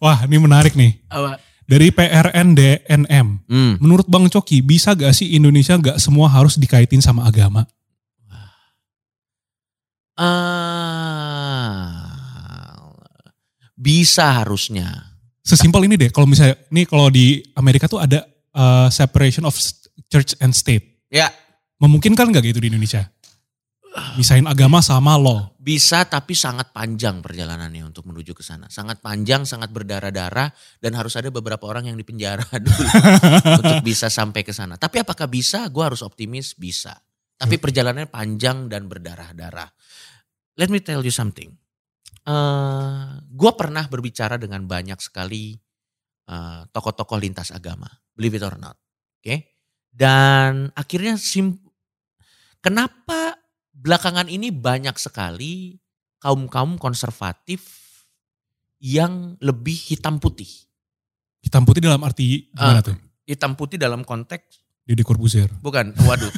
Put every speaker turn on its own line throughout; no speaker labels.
Wah ini menarik nih.
Apa?
Dari PRNDNM.
Hmm.
Menurut Bang Coki, bisa gak sih Indonesia gak semua harus dikaitin sama agama?
Ah, bisa harusnya.
Sesimpel ini deh, kalau misalnya, nih kalau di Amerika tuh ada uh, separation of church and state.
Ya,
Memungkinkan gak gitu di Indonesia? Misahin agama sama law.
bisa tapi sangat panjang perjalanannya untuk menuju ke sana. Sangat panjang, sangat berdarah-darah dan harus ada beberapa orang yang dipenjara dulu untuk bisa sampai ke sana. Tapi apakah bisa? Gue harus optimis, bisa. Tapi perjalanannya panjang dan berdarah-darah. Let me tell you something. Eh, gue pernah berbicara dengan banyak sekali eh, tokoh-tokoh lintas agama, believe it or not, oke? Dan akhirnya sim, kenapa belakangan ini banyak sekali kaum kaum konservatif yang lebih hitam putih,
Hitam putih dalam arti gimana tuh?
hitam putih dalam konteks
Deddy Corbuzier.
bukan, waduh,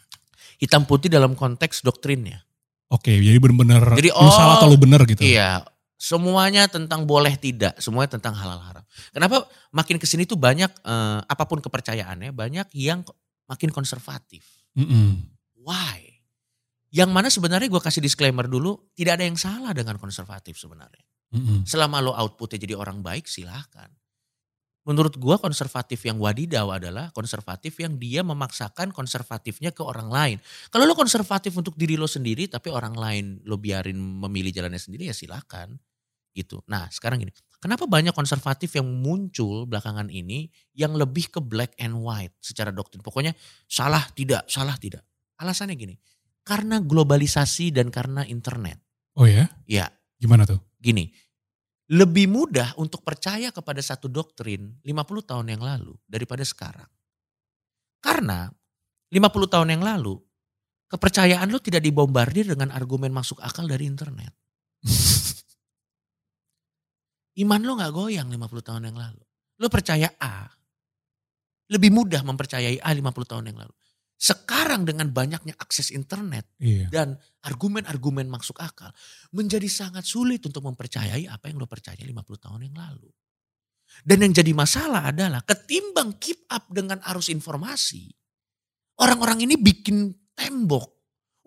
hitam putih dalam konteks doktrinnya.
Oke, jadi bener-bener
Jadi,
lu salah
oh,
atau lu bener gitu.
Iya, semuanya tentang boleh tidak, semuanya tentang halal haram. Kenapa makin ke sini tuh banyak eh, apa pun kepercayaannya banyak yang makin konservatif.
Mm-mm.
Why? Yang mana sebenarnya gue kasih disclaimer dulu, tidak ada yang salah dengan konservatif sebenarnya.
Mm-mm.
Selama lo outputnya jadi orang baik silahkan. Menurut gue konservatif yang wadidaw adalah konservatif yang dia memaksakan konservatifnya ke orang lain. Kalau lo konservatif untuk diri lo sendiri tapi orang lain lo biarin memilih jalannya sendiri ya silahkan. Gitu. Nah sekarang gini, kenapa banyak konservatif yang muncul belakangan ini yang lebih ke black and white secara doktrin. Pokoknya salah tidak, salah tidak. Alasannya gini, karena globalisasi dan karena internet.
Oh ya?
Ya
Gimana tuh?
gini, lebih mudah untuk percaya kepada satu doktrin 50 tahun yang lalu daripada sekarang. Karena 50 tahun yang lalu, kepercayaan lo tidak dibombardir dengan argumen masuk akal dari internet. Iman lo gak goyang 50 tahun yang lalu. Lo percaya A, lebih mudah mempercayai A 50 tahun yang lalu. Sekarang dengan banyaknya akses internet,
Iya.
dan argumen-argumen masuk akal menjadi sangat sulit untuk mempercayai apa yang lo percaya 50 tahun yang lalu. Dan yang jadi masalah adalah ketimbang keep up dengan arus informasi, orang-orang ini bikin tembok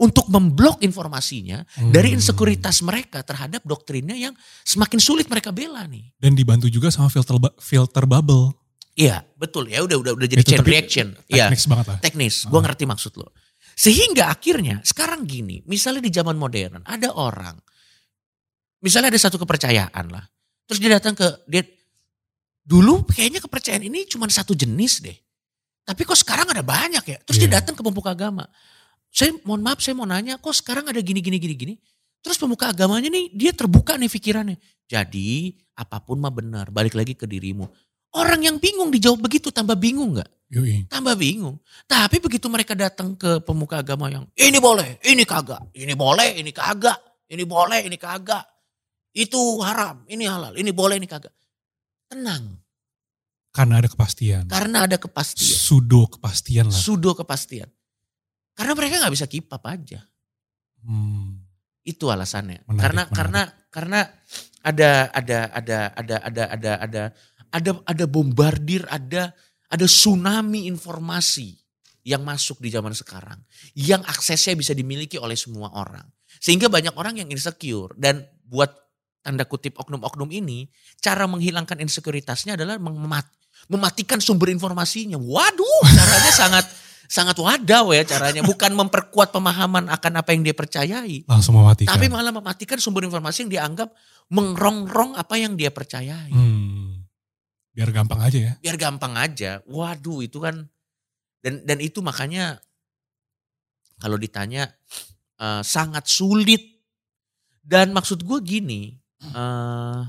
untuk memblok informasinya dari
Hmm.
insekuritas mereka terhadap doktrinnya yang semakin sulit mereka bela nih.
Dan dibantu juga sama filter filter bubble.
Iya, betul ya udah udah udah jadi
Itu
chain reaction. Iya.
Teknis banget lah.
teknis.
Ah.
Gue ngerti maksud lo. Sehingga akhirnya sekarang gini, misalnya di zaman modern ada orang, misalnya ada satu kepercayaan lah, terus dia datang ke dia dulu kayaknya kepercayaan ini cuma satu jenis deh, tapi kok sekarang ada banyak ya. Terus dia
Iya.
datang ke pemuka agama. Saya mohon maaf, saya mau nanya, kok sekarang ada gini gini gini gini. Terus pemuka agamanya nih dia terbuka nih pikirannya. Jadi apa pun mah benar, balik lagi ke dirimu. Orang yang bingung dijawab begitu tambah bingung nggak? Tambah bingung. Tapi begitu mereka datang ke pemuka agama yang ini boleh, ini kagak, ini boleh, ini kagak, ini boleh, ini kagak, itu haram, ini halal, ini boleh, ini kagak. Tenang,
Karena ada kepastian.
karena ada kepastian,
Sudo kepastian lah.
sudo kepastian. Karena mereka nggak bisa keep up aja.
Hmm.
Itu alasannya.
Menarik,
karena
menarik.
karena karena ada ada ada ada ada ada ada ada ada bombardir, ada ada tsunami informasi yang masuk di zaman sekarang yang aksesnya bisa dimiliki oleh semua orang. Sehingga banyak orang yang insecure dan buat tanda kutip oknum-oknum ini cara menghilangkan insekuritasnya adalah memat- mematikan sumber informasinya. Waduh, caranya sangat sangat wadaw ya caranya, bukan memperkuat pemahaman akan apa yang dia percayai,
Langsung mematikan.
tapi malah mematikan sumber informasi yang dianggap mengrong-rong apa yang dia percayai.
Hmm. Biar gampang aja ya.
Biar gampang aja. Waduh, itu kan dan dan itu makanya kalau ditanya eh, sangat sulit. Dan maksud gue gini, eh,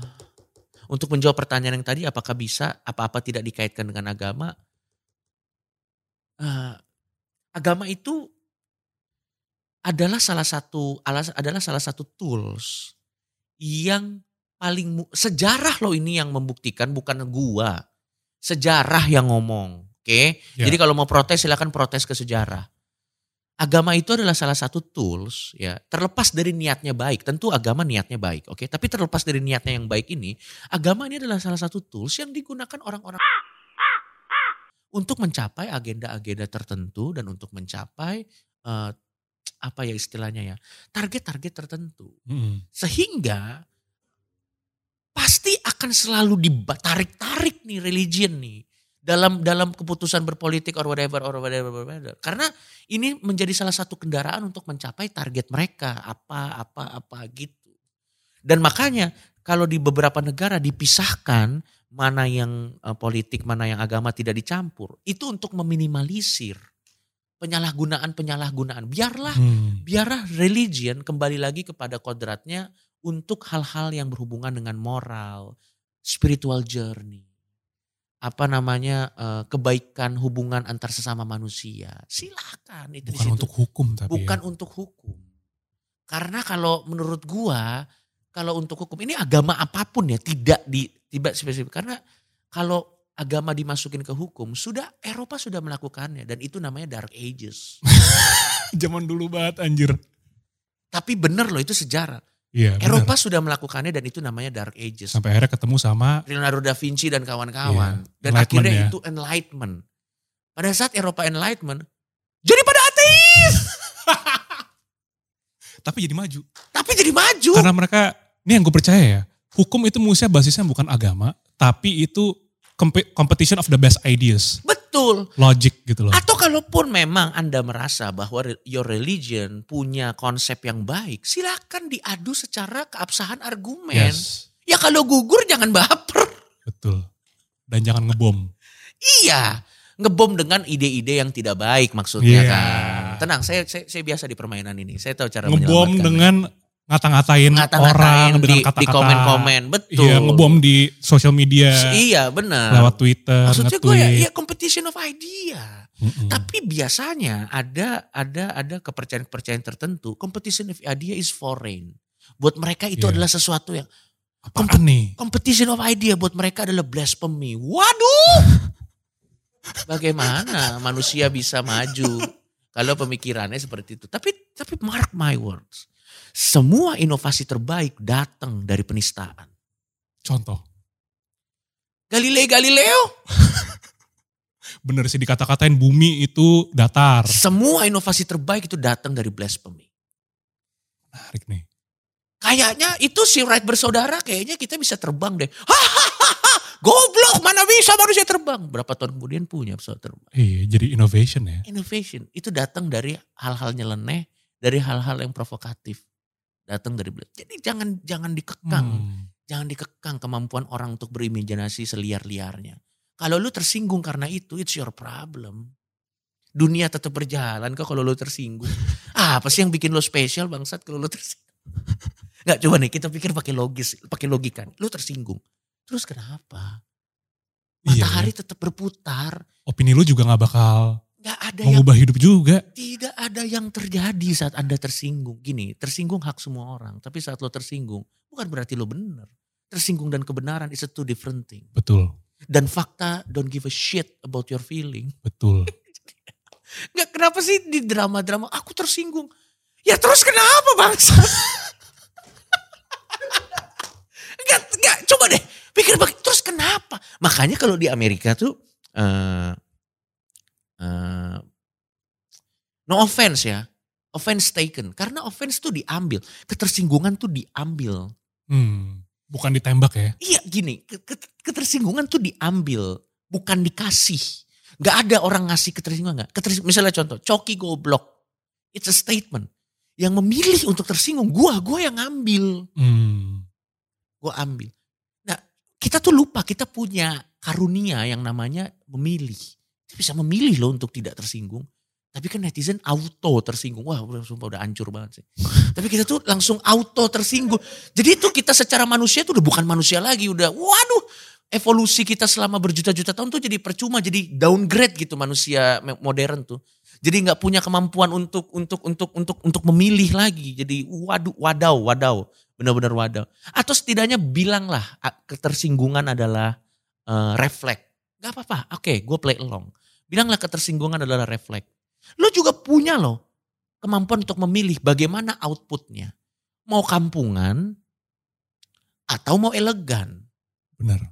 untuk menjawab pertanyaan yang tadi, apakah bisa apa-apa tidak dikaitkan dengan agama? Eh, agama itu adalah salah satu adalah salah satu tools yang paling sejarah loh ini yang membuktikan bukan gua. Sejarah yang ngomong, oke?
Ya.
Jadi kalau mau protes silakan protes ke sejarah. agama itu adalah salah satu tools ya terlepas dari niatnya baik tentu agama niatnya baik oke tapi terlepas dari niatnya yang baik ini agama ini adalah salah satu tools yang digunakan orang-orang untuk mencapai agenda-agenda tertentu dan untuk mencapai uh, apa ya istilahnya ya target-target tertentu
Mm-mm.
sehingga pasti akan selalu ditarik-tarik nih religion nih dalam dalam keputusan berpolitik or whatever or whatever, whatever. Karena ini menjadi salah satu kendaraan untuk mencapai target mereka apa apa apa gitu. Dan makanya kalau di beberapa negara dipisahkan mana yang uh, politik mana yang agama tidak dicampur itu untuk meminimalisir penyalahgunaan penyalahgunaan biarlah
Hmm.
biarlah religion kembali lagi kepada kodratnya untuk hal-hal yang berhubungan dengan moral, spiritual journey, apa namanya eh, kebaikan hubungan antar sesama manusia. Silakan itu
Bukan untuk hukum tapi
bukan
ya.
untuk hukum. Karena kalau menurut gua kalau untuk hukum ini agama apa pun ya tidak di tidak spesifik karena kalau agama dimasukin ke hukum sudah Eropa sudah melakukannya dan itu namanya dark ages.
Zaman dulu banget anjir.
Tapi bener loh itu sejarah.
Iya.
Eropa sudah melakukannya dan itu namanya Dark Ages.
Sampai akhirnya ketemu sama
Leonardo da Vinci dan kawan-kawan.
Iya,
dan akhirnya
ya.
itu Enlightenment. Pada saat Eropa Enlightenment, jadi pada ateis.
tapi jadi maju.
Tapi jadi maju.
Karena mereka, ini yang gue percaya ya, hukum itu musia basisnya bukan agama, tapi itu compe- competition of the best ideas,
Betul.
Logic gitu loh.
Atau kalaupun memang Anda merasa bahwa your religion punya konsep yang baik, silakan diadu secara keabsahan argumen.
Yes,
Ya kalau gugur jangan baper.
betul. Dan jangan ngebom.
Iya, ngebom dengan ide-ide yang tidak baik maksudnya
Iya.
kan. Tenang, saya, saya saya biasa di permainan ini. Saya tahu cara
Ngebom dengan ngata-ngatain
ngata-ngatain
orang
di,
dengan
di
kata-kata.
komen-komen. Betul.
Iya, ngebom di sosial media,
Iya benar.
lewat Twitter,
Maksudnya gue ya, ya competition of idea.
Mm-mm.
Tapi biasanya ada ada ada kepercayaan-kepercayaan tertentu. Competition of idea is foreign. Buat mereka itu
Iya.
adalah sesuatu yang
Apaan nih?
competition of idea buat mereka adalah blasphemy. Waduh. Bagaimana manusia bisa maju kalau pemikirannya seperti itu? Tapi tapi mark my words. Semua inovasi terbaik datang dari penistaan.
Contoh,
Galilei Galileo,
bener sih dikata-katain bumi itu datar.
semua inovasi terbaik itu datang dari blasphemy.
Menarik nih.
Kayaknya itu si Wright bersaudara kayaknya kita bisa terbang deh. Hahaha, goblok mana bisa manusia terbang. Berapa tahun kemudian punya pesawat terbang.
Iya, jadi innovation ya.
Innovation itu datang dari hal-hal nyeleneh, dari hal-hal yang provokatif. Datang dari bela- Jadi jangan jangan dikekang,
Hmm.
jangan dikekang kemampuan orang untuk berimajinasi seliar-liarnya. Kalau lu tersinggung karena itu, it's your problem. Dunia tetap berjalan kok kalau lu tersinggung. Ah, apa sih yang bikin lu spesial bangsat kalau lu tersinggung? Nggak coba nih kita pikir pakai logis, pakai logika. Lu tersinggung. Terus kenapa?
Iya,
Matahari tetap berputar.
Opini lu juga gak bakal
Nggak ada yang
mengubah hidup juga.
Tidak ada yang terjadi saat Anda tersinggung. Gini, tersinggung hak semua orang. Tapi saat lo tersinggung, bukan berarti lo benar. Tersinggung dan kebenaran is a two different thing.
Betul,
Dan fakta don't give a shit about your feeling.
betul.
Nggak, kenapa sih di drama-drama aku tersinggung? Ya terus kenapa bangsa? Enggak, enggak, coba deh. Pikir terus kenapa? Makanya kalau di Amerika tuh eh eh, no offense ya. Offense taken. Karena offense tuh diambil. Ketersinggungan tuh diambil.
Hmm, bukan ditembak ya.
Iya gini, ke- ke- ketersinggungan tuh diambil, bukan dikasih. Gak ada orang ngasih ketersinggungan gak? Ketersing- misalnya contoh, coki goblok. It's a statement. Yang memilih untuk tersinggung, gua, gua yang ngambil.
Hmm,
Gua ambil. Nah kita tuh lupa, kita punya karunia yang namanya memilih. Kita bisa memilih loh untuk tidak tersinggung. Tapi kan netizen auto tersinggung. Wah sumpah udah hancur banget sih. Tapi kita tuh langsung auto tersinggung. Jadi itu kita secara manusia tuh udah bukan manusia lagi. Udah waduh evolusi kita selama berjuta-juta tahun tuh jadi percuma. Jadi downgrade gitu manusia modern tuh. Jadi nggak punya kemampuan untuk untuk untuk untuk untuk memilih lagi. Jadi waduh wadaw wadaw benar-benar wadaw. Atau setidaknya bilanglah ah, ketersinggungan adalah eh, refleks. Gak apa-apa. Oke, gue play along. Bilanglah ketersinggungan adalah refleks. Lo juga punya loh kemampuan untuk memilih bagaimana outputnya. Mau kampungan atau mau elegan.
Benar.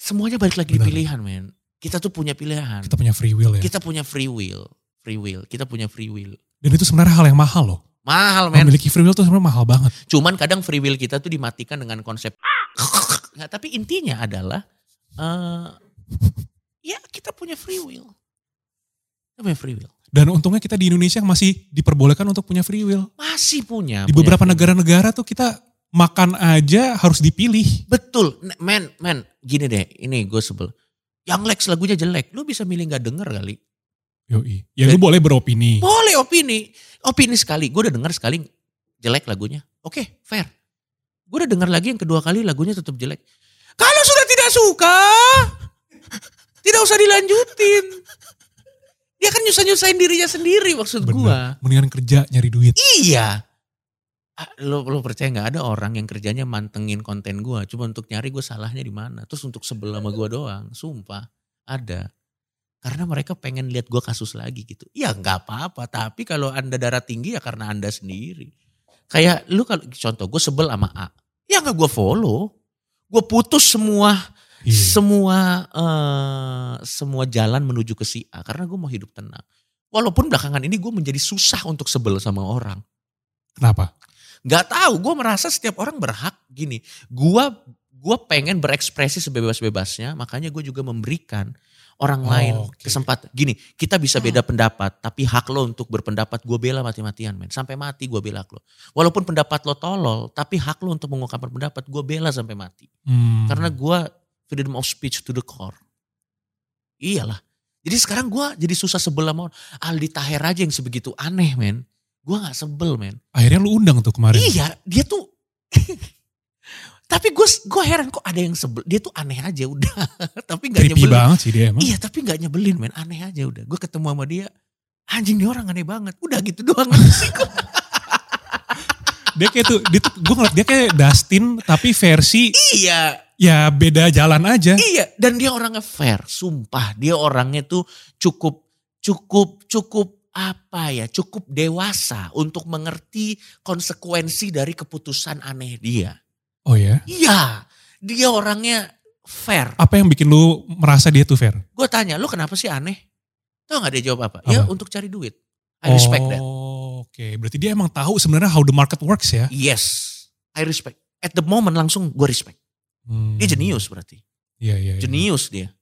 Semuanya balik lagi di
Benar.
pilihan men. Kita tuh punya pilihan.
Kita punya free will ya.
Kita punya free will. Free will. Kita punya free will.
Dan itu sebenarnya hal yang mahal loh.
Mahal men.
Memiliki free will itu sebenarnya mahal banget.
Cuman kadang free will kita tuh dimatikan dengan konsep. Nggak, tapi intinya adalah. Eh ya kita punya free will. Kita punya free will.
Dan untungnya kita di Indonesia masih diperbolehkan untuk punya free will.
Masih punya.
Di
punya
beberapa negara-negara tuh kita makan aja harus dipilih.
Betul. Men, men. Gini deh. Ini gue sebel. Yang Lex lagunya jelek. Lu bisa milih gak denger kali.
Yoi. Ya lu boleh beropini.
Boleh opini. Opini sekali. Gue udah denger sekali jelek lagunya. Oke, fair. Gue udah denger lagi yang kedua kali lagunya tetap jelek. Kalau tidak suka, tidak usah dilanjutin. Dia kan nyusah-nyusahin dirinya sendiri maksud.
Bener. Mendingan kerja nyari duit.
Iya. Ah, Lo, lo percaya nggak ada orang yang kerjanya mantengin konten gue cuma untuk nyari gue salahnya di mana? Terus untuk sebel sama gue doang. Sumpah. Ada. Karena mereka pengen lihat gue kasus lagi gitu. Ya nggak apa-apa. Tapi kalau anda darah tinggi ya karena anda sendiri. Kayak lu kalau contoh gue sebel sama A. Ya nggak gue follow gue putus semua
Iya.
semua eh, semua jalan menuju ke si A karena gue mau hidup tenang walaupun belakangan ini gue menjadi susah untuk sebel sama orang
Kenapa?
nggak tahu gue merasa setiap orang berhak gini gue gue pengen berekspresi sebebas-bebasnya makanya gue juga memberikan orang
Oh,
lain
oke.
kesempatan gini kita bisa beda pendapat tapi hak lo untuk berpendapat gue bela mati-matian men sampai mati gue bela lo walaupun pendapat lo tolol tapi hak lo untuk mengungkapkan pendapat gue bela sampai mati
Hmm.
karena gue freedom of speech to the core iyalah jadi sekarang gue jadi susah sebel sama. Aldi Taher aja yang sebegitu aneh men gue nggak sebel men
akhirnya lu undang tuh kemarin.
Iya, dia tuh. tapi gue gue heran kok ada yang sebel. Dia tuh aneh aja udah. tapi nggak nyebelin.
banget sih dia emang.
Iya, tapi nggak nyebelin men. Aneh aja udah. Gue ketemu sama dia. Anjing dia orang aneh banget. Udah gitu doang.
Dia kayak tuh, dia tuh gue ngeliat dia kayak Dustin tapi versi
iya,
ya beda jalan aja.
iya. Dan dia orangnya fair. Sumpah, dia orangnya tuh cukup, cukup, cukup apa ya? Cukup dewasa untuk mengerti konsekuensi dari keputusan aneh dia.
Oh ya?
Iya, dia orangnya fair.
Apa yang bikin lu merasa dia tuh fair?
Gue tanya, lu kenapa sih aneh? Tahu gak dia jawab apa? Ya
Apa?
untuk cari duit. I respect that.
Oh, Oke, berarti dia emang tahu sebenarnya how the market works ya.
Yes, I respect. At the moment langsung gue respect.
Hmm.
Dia jenius berarti.
Iya, iya. iya.
Jenius dia.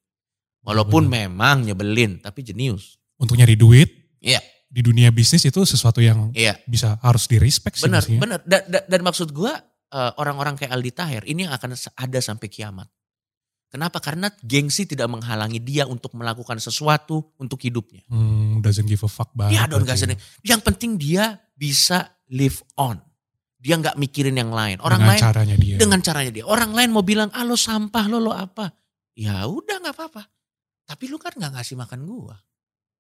Walaupun memang nyebelin, tapi jenius.
Untuk nyari duit
Iya.
di dunia bisnis itu sesuatu yang
Iya,
bisa harus di respect sih
benar, benar. Dan, dan, dan maksud gue orang-orang kayak Aldi Taher ini yang akan ada sampai kiamat. Kenapa? Karena gengsi tidak menghalangi dia untuk melakukan sesuatu untuk hidupnya.
Hmm, doesn't give a fuck banget.
Dia don't gak Yang penting dia bisa live on. Dia nggak mikirin yang lain. Orang
Dengan
lain
caranya dia.
dengan caranya dia. Orang lain mau bilang, ah lo sampah, lo lo apa. Ya udah nggak apa-apa. Tapi lu kan nggak ngasih makan gua.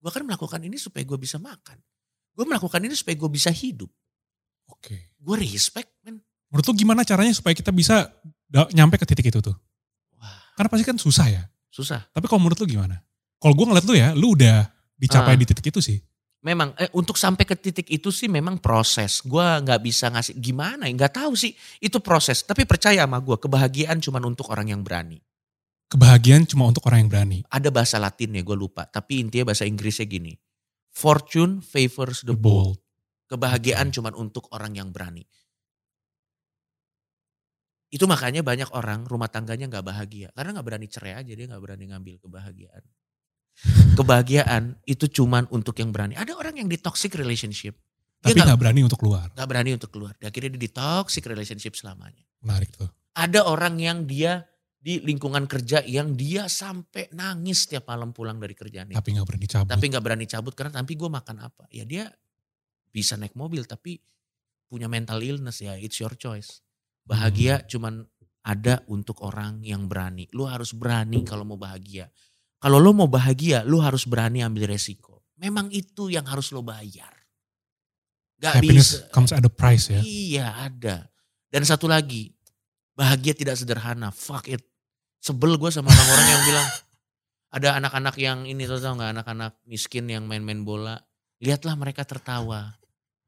Gua kan melakukan ini supaya gua bisa makan. Gue melakukan ini supaya gue bisa hidup.
Oke.
Gue respect men.
Menurut lu gimana caranya supaya kita bisa nyampe ke titik itu tuh?
Wah
Karena pasti kan susah ya.
susah.
Tapi kalau menurut lu gimana? Kalau gue ngeliat lu ya, lu udah dicapai
Ah.
di titik itu sih.
Memang eh, untuk sampai ke titik itu sih memang proses. Gue nggak bisa ngasih gimana ya nggak tahu sih itu proses. Tapi percaya sama gue kebahagiaan cuma untuk orang yang berani.
Kebahagiaan cuma untuk orang yang berani.
Ada bahasa Latinnya gue lupa. Tapi intinya bahasa Inggrisnya gini. Fortune favors the
The
bold.
bold.
Kebahagiaan cuma untuk orang yang berani. Itu makanya banyak orang rumah tangganya nggak bahagia. Karena nggak berani cerai aja dia nggak berani ngambil kebahagiaan. Kebahagiaan itu cuma untuk yang berani. Ada orang yang di toxic relationship. Dia
Tapi
nggak
gak berani untuk keluar.
nggak berani untuk keluar. Dia akhirnya dia di toxic relationship selamanya.
Menarik tuh.
Ada orang yang dia di lingkungan kerja yang dia sampai nangis setiap malam pulang dari kerjaan itu.
Tapi gak berani cabut.
Tapi nggak berani cabut karena tapi gue makan apa? Ya dia bisa naik mobil tapi punya mental illness ya it's your choice. Bahagia
Hmm.
cuman ada untuk orang yang berani. Lu harus berani kalau mau bahagia. Kalau lo mau bahagia, lu harus berani ambil resiko. Memang itu yang harus lo bayar. Gak
Happiness
bisa.
comes at a price ya.
Iya ada. Dan satu lagi, bahagia tidak sederhana. Fuck it. Sebel gue sama orang-orang yang bilang, ada anak-anak yang ini tau tau nggak anak-anak miskin yang main-main bola Lihatlah mereka tertawa.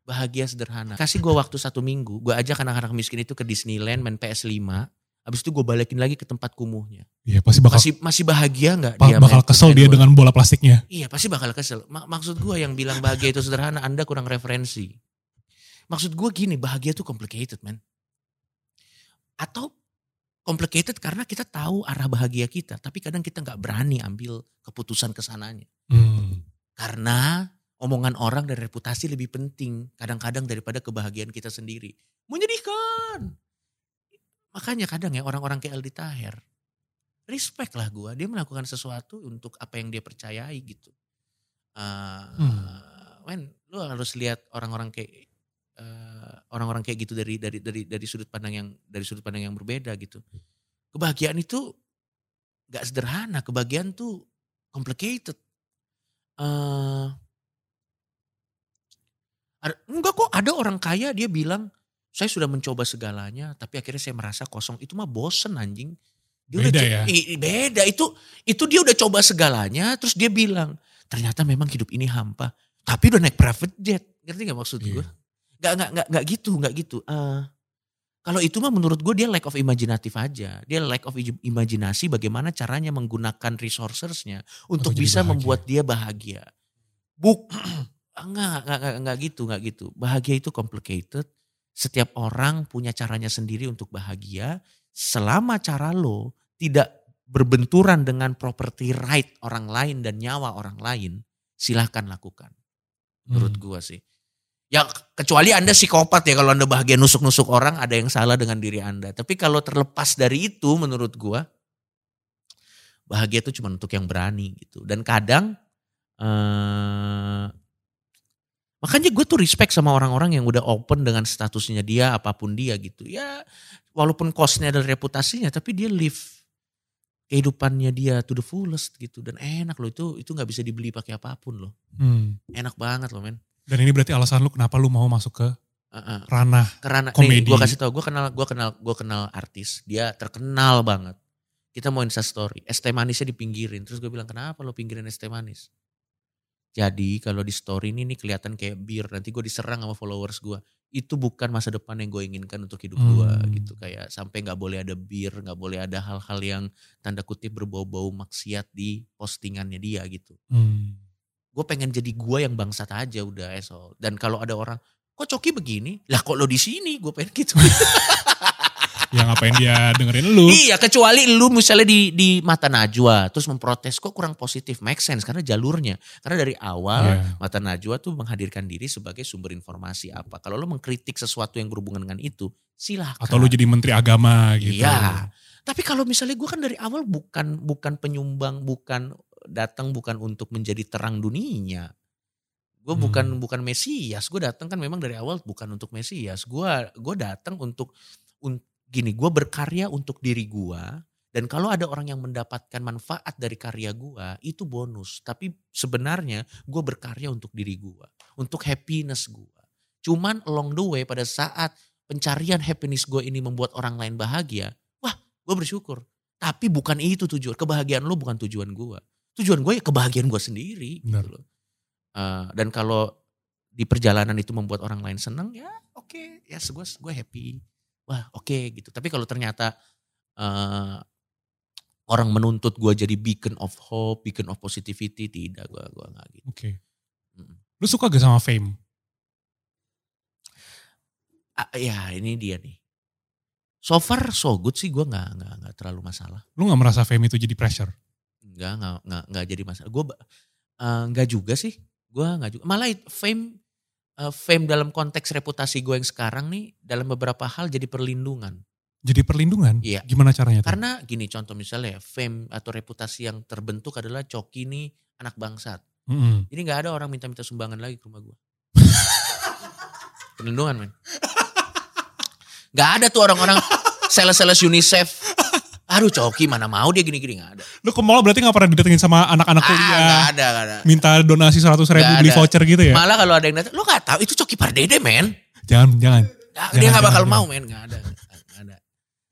Bahagia sederhana. Kasih gue waktu satu minggu. Gue ajak anak-anak miskin itu ke Disneyland main PS5. Habis itu gue balikin lagi ke tempat kumuhnya.
Iya pasti bakal
Masih masih bahagia nggak
ba-
dia?
bakal
main-
kesel dia
bola?
dengan bola plastiknya.
Iya pasti bakal kesel. Ma- maksud gue yang bilang bahagia itu sederhana, Anda kurang referensi. Maksud gue gini, bahagia itu complicated man. Atau complicated karena kita tahu arah bahagia kita, tapi kadang kita nggak berani ambil keputusan ke sananya.
Hmm.
Karena omongan orang dan reputasi lebih penting kadang-kadang daripada kebahagiaan kita sendiri. Menyedihkan. Makanya kadang ya orang-orang kayak Aldi Taher, respect lah gue. Dia melakukan sesuatu untuk apa yang dia percayai gitu. Uh,
Hmm.
Men, lu harus lihat orang-orang kayak eh, orang-orang kayak gitu dari dari dari dari sudut pandang yang dari sudut pandang yang berbeda gitu. Kebahagiaan itu nggak sederhana. Kebahagiaan tuh complicated. eh ada- enggak kok ada orang kaya dia bilang saya sudah mencoba segalanya tapi akhirnya saya merasa kosong. Itu mah bosen anjing. Dia udah
Beda
co-
ya?
i- beda. Itu itu dia udah coba segalanya terus dia bilang ternyata memang hidup ini hampa tapi udah naik private jet. Ngerti gak maksud
Iya.
gue nggak nggak nggak nggak gitu nggak gitu. Eh, kalau itu mah menurut gue dia lack of imajinatif aja. Dia lack of imajinasi bagaimana caranya menggunakan resourcesnya untuk bisa
bahagia.
membuat dia bahagia. Buk enggak, enggak, enggak, enggak gitu, enggak gitu. Bahagia itu complicated. Setiap orang punya caranya sendiri untuk bahagia. Selama cara lo tidak berbenturan dengan property right orang lain dan nyawa orang lain, silahkan lakukan. Menurut
Hmm.
gua sih. Ya kecuali Anda psikopat ya kalau Anda bahagia nusuk-nusuk orang ada yang salah dengan diri Anda. Tapi kalau terlepas dari itu menurut gua bahagia itu cuma untuk yang berani gitu. Dan kadang eh makanya gue tuh respect sama orang-orang yang udah open dengan statusnya dia apa pun dia gitu. Ya walaupun costnya dan reputasinya tapi dia live kehidupannya dia to the fullest gitu dan enak loh itu itu nggak bisa dibeli pakai apa pun loh.
Hmm.
Enak banget loh men.
Dan ini berarti alasan lu kenapa lu mau masuk ke
Heeh.
ranah
Karena
Komedi.
gue kasih tau gue kenal gue kenal gue kenal artis dia terkenal banget. Kita mau insta story, es teh manisnya dipinggirin. Terus gue bilang kenapa lo pinggirin es teh manis? Jadi kalau di story ini nih kelihatan kayak bir, nanti gue diserang sama followers gue. Itu bukan masa depan yang gue inginkan untuk hidup gue
Hmm.
gitu. Kayak sampai nggak boleh ada bir, nggak boleh ada hal-hal yang tanda kutip berbau-bau maksiat di postingannya dia gitu.
Hmm.
Gue pengen jadi gue yang bangsat aja udah esol. Dan kalau ada orang, kok Coki begini? Lah kok lo di sini? Gue pengen gitu.
Ya ngapain dia dengerin lu?
Iya, kecuali lu misalnya di di mata Najwa terus memprotes kok kurang positif, make sense karena jalurnya. Karena dari awal
Iya.
mata Najwa tuh menghadirkan diri sebagai sumber informasi apa. Kalau lu mengkritik sesuatu yang berhubungan dengan itu, silahkan.
Atau lu jadi menteri agama gitu.
Iya. Tapi kalau misalnya gue kan dari awal bukan bukan penyumbang, bukan datang bukan untuk menjadi terang dunia. Gue
Hmm.
bukan bukan Mesias. Gue datang kan memang dari awal bukan untuk Mesias. Gue gue datang untuk un- gini. Gue berkarya untuk diri gue. Dan kalau ada orang yang mendapatkan manfaat dari karya gue, itu bonus. Tapi sebenarnya gue berkarya untuk diri gue, untuk happiness gue. Cuman along the way pada saat pencarian happiness gue ini membuat orang lain bahagia, wah gue bersyukur. Tapi bukan itu tujuan, kebahagiaan lo bukan tujuan gue. Tujuan gue ya kebahagiaan gue sendiri.
Benar.
Gitu loh. Eh, dan kalau di perjalanan itu membuat orang lain senang, ya oke, ya gue gue happy. Wah oke gitu. Tapi kalau ternyata eh, orang menuntut gue jadi beacon of hope, beacon of positivity, tidak gue gue nggak gitu.
Oke.
Mm.
Lu suka gak sama fame?
Ah, ya ini dia nih. So far so good sih gue nggak nggak nggak terlalu masalah.
Lu gak merasa fame itu jadi pressure?
Nggak nggak nggak nggak jadi masalah. Gue nggak juga sih. Gue nggak juga. Malah fame eh, fame dalam konteks reputasi gue yang sekarang nih dalam beberapa hal jadi perlindungan.
Jadi perlindungan?
Iya.
Gimana caranya tuh?
Karena gini contoh misalnya fame atau reputasi yang terbentuk adalah Coki nih anak bangsat.
Mm-mm.
Jadi nggak ada orang minta-minta sumbangan lagi ke rumah gue. Perlindungan men. Gak ada tuh orang-orang sales-sales UNICEF. Aduh Coki mana mau dia gini-gini gak ada.
Lu ke mall berarti gak pernah didatengin sama anak-anak
Ah,
kuliah?
gak ada, gak ada.
Minta donasi 100 ribu
Nggak
beli
ada.
voucher gitu ya?
Malah kalau ada yang datang, lo gak tahu itu Coki Pardede men.
Jangan, jangan.
Nggak,
Jangan,
dia gak bakal
jangan,
mau men, gak ada. Gak ada.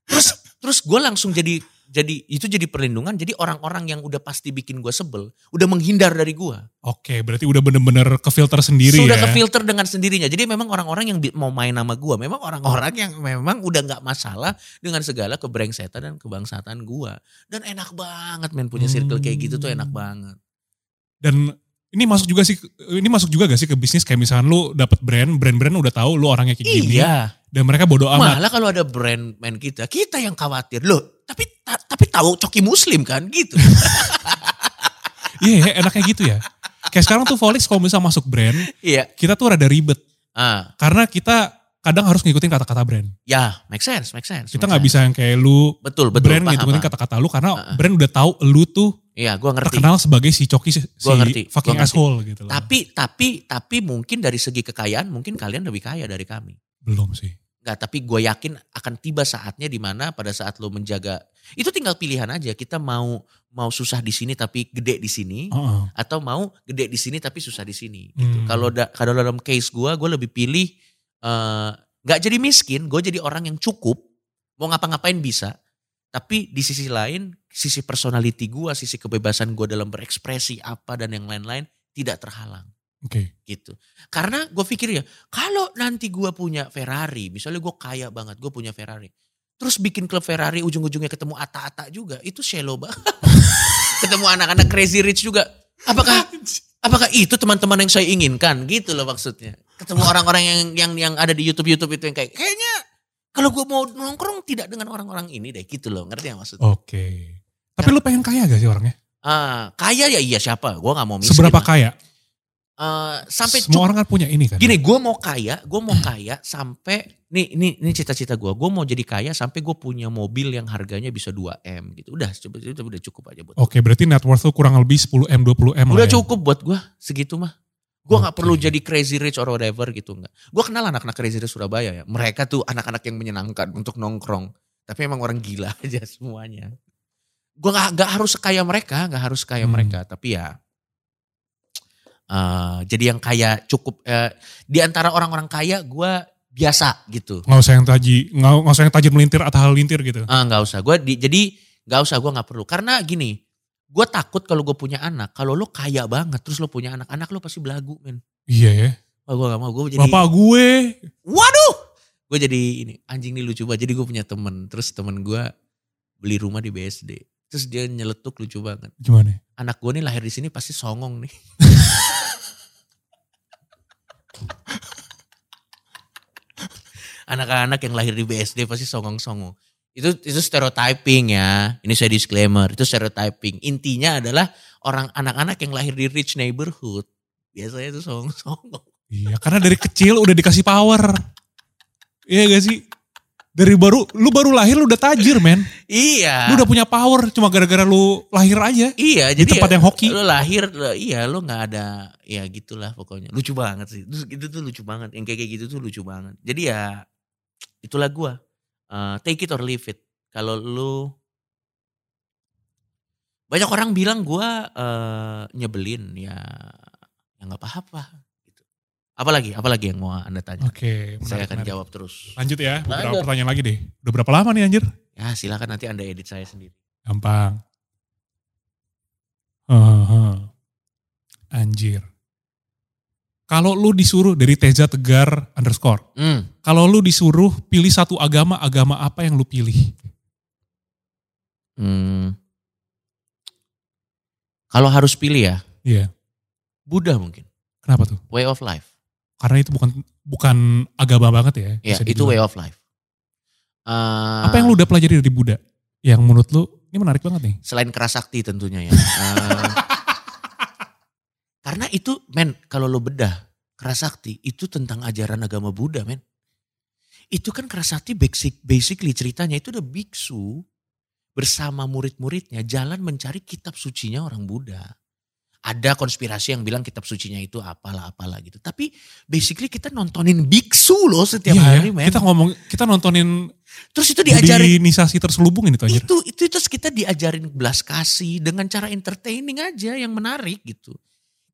Terus terus gue langsung jadi jadi itu jadi perlindungan. Jadi orang-orang yang udah pasti bikin gue sebel, udah menghindar dari gue.
Oke, berarti udah bener-bener ke filter sendiri
Sudah
ya.
ke filter dengan sendirinya. Jadi memang orang-orang yang mau main sama gue, memang orang-orang yang memang udah nggak masalah dengan segala kebrengsetan dan kebangsatan gue. Dan enak banget men punya circle kayak gitu tuh enak
Hmm.
banget.
Dan ini masuk juga sih, ini masuk juga gak sih ke bisnis kayak misalkan lu dapet brand, brand-brand udah tahu lu orangnya kayak gini.
Iya.
Dan mereka bodo amat.
Malah kalau ada brand main kita, kita yang khawatir loh. Tapi ta- tapi tahu coki muslim kan gitu.
Iya, ya, enaknya gitu ya. Kayak sekarang tuh Volix kalau misalnya masuk brand,
Iya.
kita tuh rada ribet.
Ah,
Karena kita kadang harus ngikutin kata-kata brand.
ya, make sense, make sense.
Kita nggak bisa yang kayak lu
betul betul
brand
paham,
ngikutin kata-kata lu karena
ah.
brand udah tahu lu tuh
Iya, gua ngerti.
terkenal sebagai si coki si,
Gua ngerti,
fucking
gua ngerti.
asshole gitu loh.
Tapi tapi tapi mungkin dari segi kekayaan mungkin kalian lebih kaya dari kami.
Belum sih.
Enggak, tapi gue yakin akan tiba saatnya di mana pada saat lo menjaga itu tinggal pilihan aja kita mau mau susah di sini tapi gede di sini
Heeh.
atau mau gede di sini tapi susah di sini. Gitu.
Hmm.
Kalau da- kalau dalam case gue, gue lebih pilih eh, nggak jadi miskin, gue jadi orang yang cukup mau ngapa-ngapain bisa. Tapi di sisi lain, sisi personality gue, sisi kebebasan gue dalam berekspresi apa dan yang lain-lain tidak terhalang
Oke.
gitu. Karena gue pikir ya, kalau nanti gue punya Ferrari, misalnya gue kaya banget, gue punya Ferrari. Terus bikin klub Ferrari ujung-ujungnya ketemu Ata-Ata juga, itu shallow banget. ketemu anak-anak crazy rich juga. Apakah apakah itu teman-teman yang saya inginkan? Gitu loh maksudnya. Ketemu orang-orang yang yang yang ada di YouTube YouTube itu yang kayak kayaknya kalau gue mau nongkrong tidak dengan orang-orang ini deh gitu loh. Ngerti ya maksudnya?
Oke. Tapi lu pengen kaya gak sih orangnya?
Ah, kaya ya iya siapa? Gue nggak mau miskin.
Seberapa
lah.
Kaya?
Eh, sampai
Semua orang kan punya ini kan.
Gini, gue mau kaya, gue mau kaya sampai nih ini ini cita-cita gue, gue mau jadi kaya sampai gue punya mobil yang harganya bisa 2 m gitu. Udah, coba itu udah cukup aja buat.
Oke, berarti net worth lu kurang lebih 10 M, 20 M
udah
lah ya.
cukup buat gue segitu mah. Gue nggak
Oke.
perlu jadi crazy rich or whatever gitu nggak. Gue kenal anak-anak crazy rich Surabaya ya. Mereka tuh anak-anak yang menyenangkan untuk nongkrong. Tapi emang orang gila aja semuanya. Gue nggak nggak harus sekaya mereka, nggak harus sekaya
Hmm.
mereka. Tapi ya eh, jadi yang kaya cukup eh, di antara orang-orang kaya gue biasa gitu.
Nggak usah yang taji, nggak, nggak usah yang tajir melintir atau hal lintir gitu.
Ah nggak usah. Gue di, jadi nggak usah gue nggak perlu. Karena gini, gue takut kalau gue punya anak. Kalau lo kaya banget, terus lo punya anak, anak lo pasti belagu men.
Iya ya.
Oh, gue gak mau. Gue jadi.
Bapak gue.
Waduh. Gue jadi ini anjing nih lucu banget. Jadi gue punya temen. Terus temen gue beli rumah di BSD. Terus dia nyeletuk lucu banget.
Gimana?
Anak gue nih lahir di sini pasti songong nih. Anak-anak yang lahir di BSD pasti songong-songong. Itu itu stereotyping ya. Ini saya disclaimer, itu stereotyping. Intinya adalah orang anak-anak yang lahir di rich neighborhood biasanya itu songong-songong.
Iya, karena dari kecil udah dikasih power. Iya gak sih? Dari baru, lu baru lahir lu udah tajir men.
Iya.
Lu udah punya power cuma gara-gara lu lahir aja.
Iya,
Di
jadi
tempat
ya,
yang hoki.
Lu lahir, lu- iya lu nggak ada, ya gitulah pokoknya. Lucu banget sih. Terus itu tuh lucu banget. Yang kayak kayak gitu tuh lucu banget. Jadi ya itulah gua. Eh, take it or leave it. Kalau lu banyak orang bilang gua eh, nyebelin ya, ya nggak apa-apa. Apalagi, apalagi yang mau anda tanya?
Oke,
Saya
menarik,
akan
menarik.
jawab terus.
Lanjut ya, beberapa
Lanjut.
pertanyaan lagi deh. Udah berapa lama nih anjir?
Ya silakan nanti anda edit saya sendiri.
Gampang. Heeh. Anjir. Kalau lu disuruh dari Teza Tegar underscore.
Hmm.
Kalau lu disuruh pilih satu agama, agama apa yang lu pilih?
Hmm. Kalau harus pilih ya,
Iya.
Buddha mungkin.
Kenapa tuh?
Way of life.
Karena itu bukan bukan agama banget ya.
Ya,
bisa
itu way of life. Eh,
Apa yang lu udah pelajari dari Buddha? Yang menurut lu, ini menarik banget nih.
Selain kerasakti tentunya ya. Eh, karena itu, men, kalau lo bedah, kerasakti itu tentang ajaran agama Buddha, men. Itu kan kerasakti basic, basically ceritanya itu udah biksu bersama murid-muridnya jalan mencari kitab sucinya orang Buddha. Ada konspirasi yang bilang kitab sucinya itu apalah apalah gitu. Tapi basically kita nontonin biksu loh setiap
Iya ya,
hari, men.
Kita ngomong, kita nontonin
Terus itu diajarin
budinisasi terselubung ini tuh
itu itu terus kita diajarin belas kasih dengan cara entertaining aja yang menarik gitu.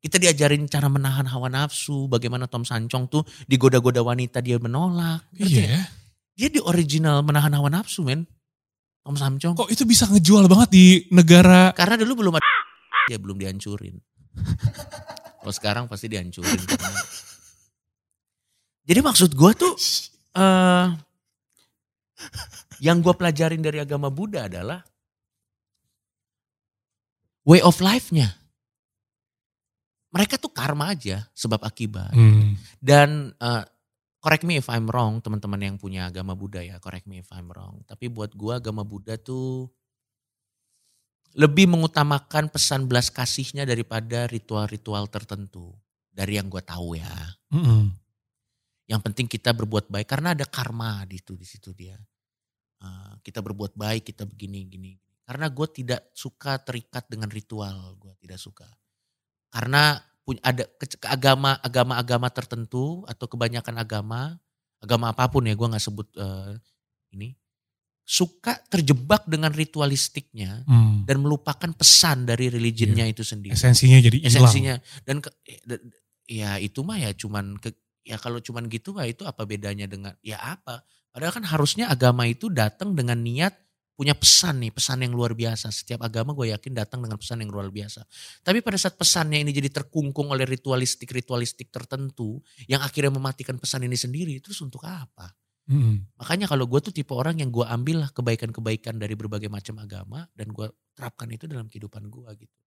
Kita diajarin cara menahan hawa nafsu, bagaimana Tom Sancong tuh digoda-goda wanita dia menolak.
Iya ya.
Dia di original menahan hawa nafsu men. Tom Samcong.
Kok itu bisa ngejual banget di negara
Karena dulu belum ada ya belum dihancurin. Kalau sekarang pasti dihancurin. Jadi maksud gue tuh eh yang gue pelajarin dari agama Buddha adalah way of life-nya. Mereka tuh karma aja sebab akibat.
Hmm,
Dan eh, correct me if I'm wrong, teman-teman yang punya agama Buddha ya, correct me if I'm wrong. Tapi buat gua agama Buddha tuh lebih mengutamakan pesan belas kasihnya daripada ritual-ritual tertentu. Dari yang gua tahu ya.
mm-mm.
Yang penting kita berbuat baik karena ada karma di situ di situ dia. Eh, kita berbuat baik, kita begini gini. Karena gue tidak suka terikat dengan ritual, gue tidak suka. Karena punya ada agama agama agama tertentu atau kebanyakan agama agama apa pun ya gue nggak sebut eh, ini suka terjebak dengan ritualistiknya
Hmm.
dan melupakan pesan dari religionnya itu sendiri.
Esensinya jadi hilang.
esensinya. Dan ke, ya itu mah ya cuman ke, ya kalau cuman gitu mah itu apa bedanya dengan ya apa? Padahal kan harusnya agama itu datang dengan niat punya pesan nih pesan yang luar biasa. Setiap agama gue yakin datang dengan pesan yang luar biasa. Tapi pada saat pesannya ini jadi terkungkung oleh ritualistik ritualistik tertentu yang akhirnya mematikan pesan ini sendiri terus untuk apa
Mm-mm.
makanya kalau gue tuh tipe orang yang gue ambil lah kebaikan-kebaikan dari berbagai macam agama dan gue terapkan itu dalam kehidupan gue gitu.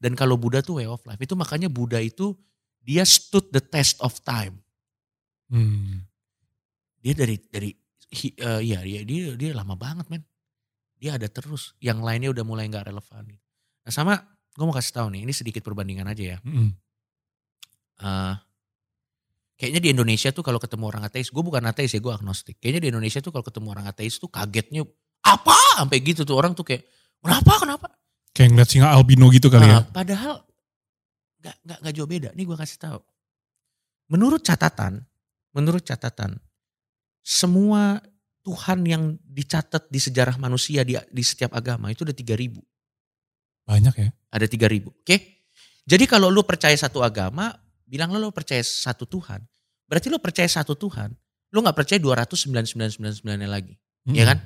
Dan kalau Buddha tuh way of life itu makanya Buddha itu dia stood the test of time.
Hmm.
Dia dari dari eh, iya dia, dia dia lama banget men. Dia ada terus. Yang lainnya udah mulai nggak relevan. gitu. Nah sama gue mau kasih tahu nih ini sedikit perbandingan aja ya.
Mm-mm.
Eh, kayaknya di Indonesia tuh kalau ketemu orang ateis, gue bukan ateis ya, gue agnostik. Kayaknya di Indonesia tuh kalau ketemu orang ateis tuh kagetnya apa sampai gitu tuh orang tuh kayak kenapa kenapa?
Kayak ngeliat singa albino gitu kali ya.
Nah, padahal nggak nggak nggak jauh beda. Nih gue kasih tahu. Menurut catatan, menurut catatan, semua Tuhan yang dicatat di sejarah manusia di, di setiap agama itu ada 3000
Banyak ya.
ada 3000 Oke. Jadi kalau lu percaya satu agama, bilang lu percaya satu Tuhan. Berarti lu percaya satu Tuhan. Lu nggak percaya 29999 nya lagi.
Mm-mm.
Ya kan?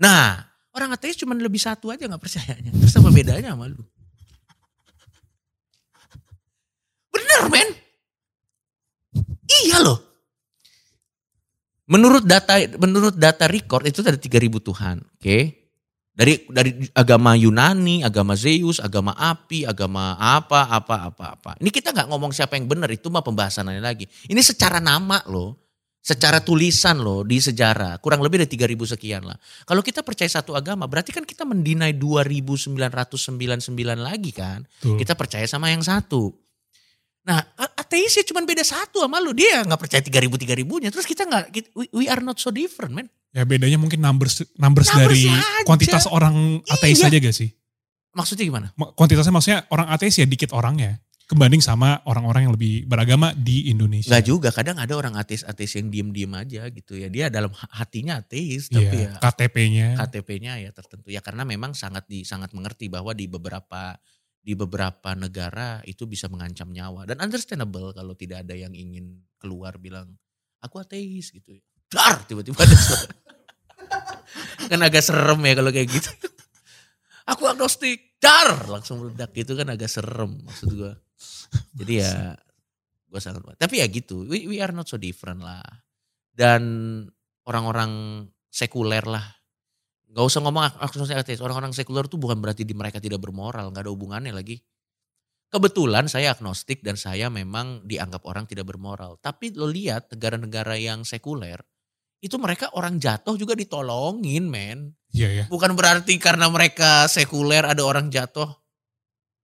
Nah, orang ateis cuma lebih satu aja nggak percayanya. Terus apa bedanya sama lu? Bener men. Iya loh. Menurut data menurut data record itu ada 3000 Tuhan, oke? Dari dari agama Yunani, agama Zeus, agama api, agama apa apa apa apa. Ini kita nggak ngomong siapa yang benar itu mah pembahasannya lagi. Ini secara nama loh. Secara tulisan loh di sejarah kurang lebih dari 3000 sekian lah. Kalau kita percaya satu agama berarti kan kita mendinai 2999 lagi kan.
Tuh.
Kita percaya sama yang satu. Nah, a- ateis ya cuma beda satu sama lu. Dia nggak percaya 3000 3000-nya. Terus kita nggak we, we are not so different, man.
Ya bedanya mungkin numbers numbers
Numbers
dari
aja.
kuantitas orang ateis
Iya.
aja gak sih?
Maksudnya gimana?
Ma- Kuantitasnya maksudnya orang ateis ya dikit orangnya. Kebanding sama orang-orang yang lebih beragama di Indonesia.
Nggak juga, kadang ada orang ateis-ateis yang diem-diem aja gitu ya. Dia dalam hatinya ateis, tapi
Iya,
ya
KTP-nya.
KTP-nya ya tertentu. Ya karena memang sangat di sangat mengerti bahwa di beberapa di beberapa negara itu bisa mengancam nyawa dan understandable kalau tidak ada yang ingin keluar bilang aku ateis gitu. Dar tiba-tiba ada suara. kan agak serem ya kalau kayak gitu. Aku agnostik, dar! Langsung meledak gitu kan agak serem maksud gua. Jadi ya gue sangat tapi ya gitu. We, we are not so different lah. Dan orang-orang sekuler lah. Nggak usah ngomong agnostik ateis. Orang-orang sekuler tuh bukan berarti di mereka tidak bermoral. Nggak ada hubungannya lagi. Kebetulan saya agnostik dan saya memang dianggap orang tidak bermoral. Tapi lo lihat negara-negara yang sekuler itu mereka orang jatuh juga ditolongin men
Iya ya.
bukan berarti karena mereka sekuler ada orang jatuh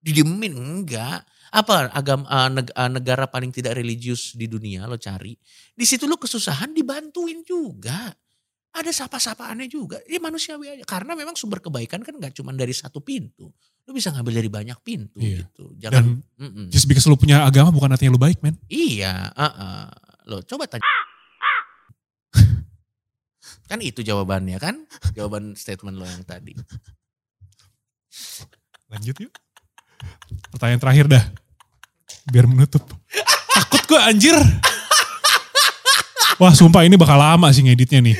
didiemin enggak apa agama eh, eh, negara paling tidak religius di dunia lo cari di situ lo kesusahan dibantuin juga ada sapa-sapaannya juga ya manusiawi aja karena memang sumber kebaikan kan nggak cuma dari satu pintu lo bisa ngambil dari banyak pintu
Iya.
gitu jangan
Dan
Mm-mm.
just because lu punya agama bukan artinya lu baik, men.
iya uh-uh. lo coba tanya kan itu jawabannya kan jawaban statement lo yang tadi
Lanjut yuk. Pertanyaan terakhir dah. Biar menutup. Takut gue anjir. Wah sumpah ini bakal lama sih ngeditnya nih.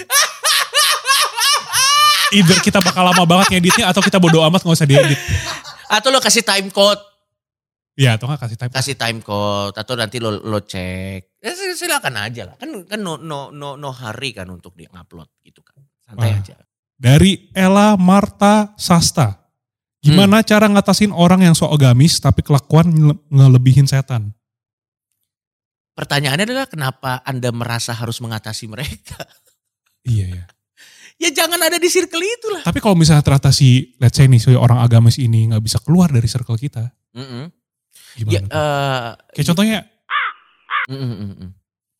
Either kita bakal lama banget ngeditnya atau kita bodo amat gak usah diedit.
Atau lo kasih time code,
Iya atau gak kasih type.
kasih time code atau nanti lo lo cek. Ya, sil- silakan aja lah. Kan kan no no no no hari kan untuk di upload gitu kan. Santai
Ah.
aja.
Dari Ella Marta Sasta. Gimana cara ngatasin orang yang sok agamis tapi kelakuan ngele- ngelebihin setan?
Pertanyaannya adalah kenapa Anda merasa harus mengatasi mereka?
Iya ya.
Ya jangan ada di circle itu lah.
Tapi kalau misalnya ternyata si, let's say nih, si orang agamis ini nggak bisa keluar dari circle kita,
Mm-mm.
Gimana?
Ya, eh,
Kayak contohnya,
mm-mm, mm-mm.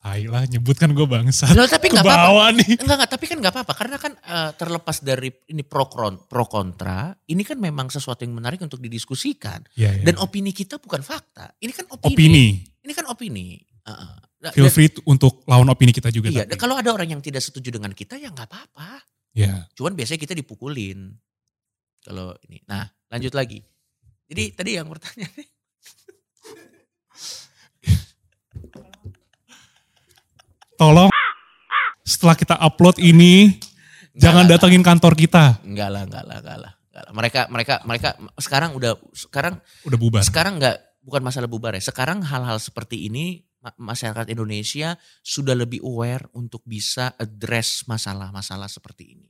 tai lah nyebut kan gue bangsa.
Loh, tapi nggak apa-apa.
Nih.
Enggak, enggak, tapi kan nggak apa-apa karena kan eh, terlepas dari ini pro kron- pro kontra, ini kan memang sesuatu yang menarik untuk didiskusikan
Iya, iya.
dan opini kita bukan fakta. Ini kan opini.
opini.
Ini kan opini. Nah,
Feel
dan-
free untuk lawan opini kita juga.
Iya,
tapi.
kalau ada orang yang tidak setuju dengan kita ya nggak apa-apa.
Ya.
Cuman biasanya kita dipukulin. Kalau ini. Nah, lanjut lagi. Jadi tadi yang pertanyaan
Tolong setelah kita upload ini jangan
lah.
datengin kantor kita.
Enggak lah, enggak lah, enggak lah. Enggak lah. Mereka mereka mereka sekarang udah sekarang
Udah bubar.
sekarang enggak bukan masalah bubar ya. Sekarang hal-hal seperti ini ma- masyarakat Indonesia sudah lebih aware untuk bisa address masalah-masalah seperti ini.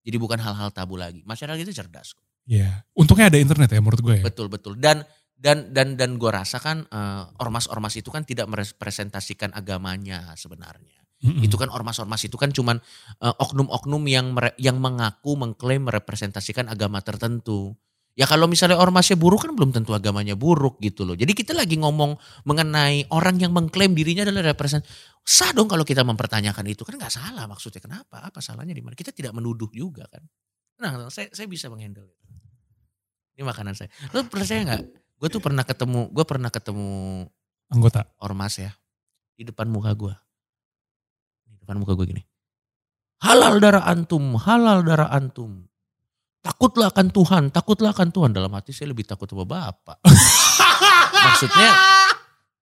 Jadi bukan hal-hal tabu lagi. Masyarakat itu cerdas kok.
Ya. Untungnya ada internet ya menurut gue ya.
Betul betul. Dan dan dan dan gue rasa kan eh, ormas-ormas itu kan tidak merepresentasikan agamanya sebenarnya.
Mm-mm.
Itu kan ormas-ormas itu kan cuman eh, oknum-oknum yang mere- yang mengaku mengklaim merepresentasikan agama tertentu. Ya kalau misalnya ormasnya buruk kan belum tentu agamanya buruk gitu loh. Jadi kita lagi ngomong mengenai orang yang mengklaim dirinya adalah represent. Sah dong kalau kita mempertanyakan itu kan nggak salah maksudnya. Kenapa? Apa salahnya di mana? Kita tidak menuduh juga kan. Nah, saya saya bisa menghandle itu. Ini makanan saya. Lo percaya nggak? Gue tuh pernah ketemu, gue pernah ketemu
Anggota.
ormas ya di depan muka gue di depan muka gue gini. Halal darah antum halal darah antum. Takutlah akan Tuhan takutlah akan Tuhan. Dalam hati saya lebih takut sama bapak. Maksudnya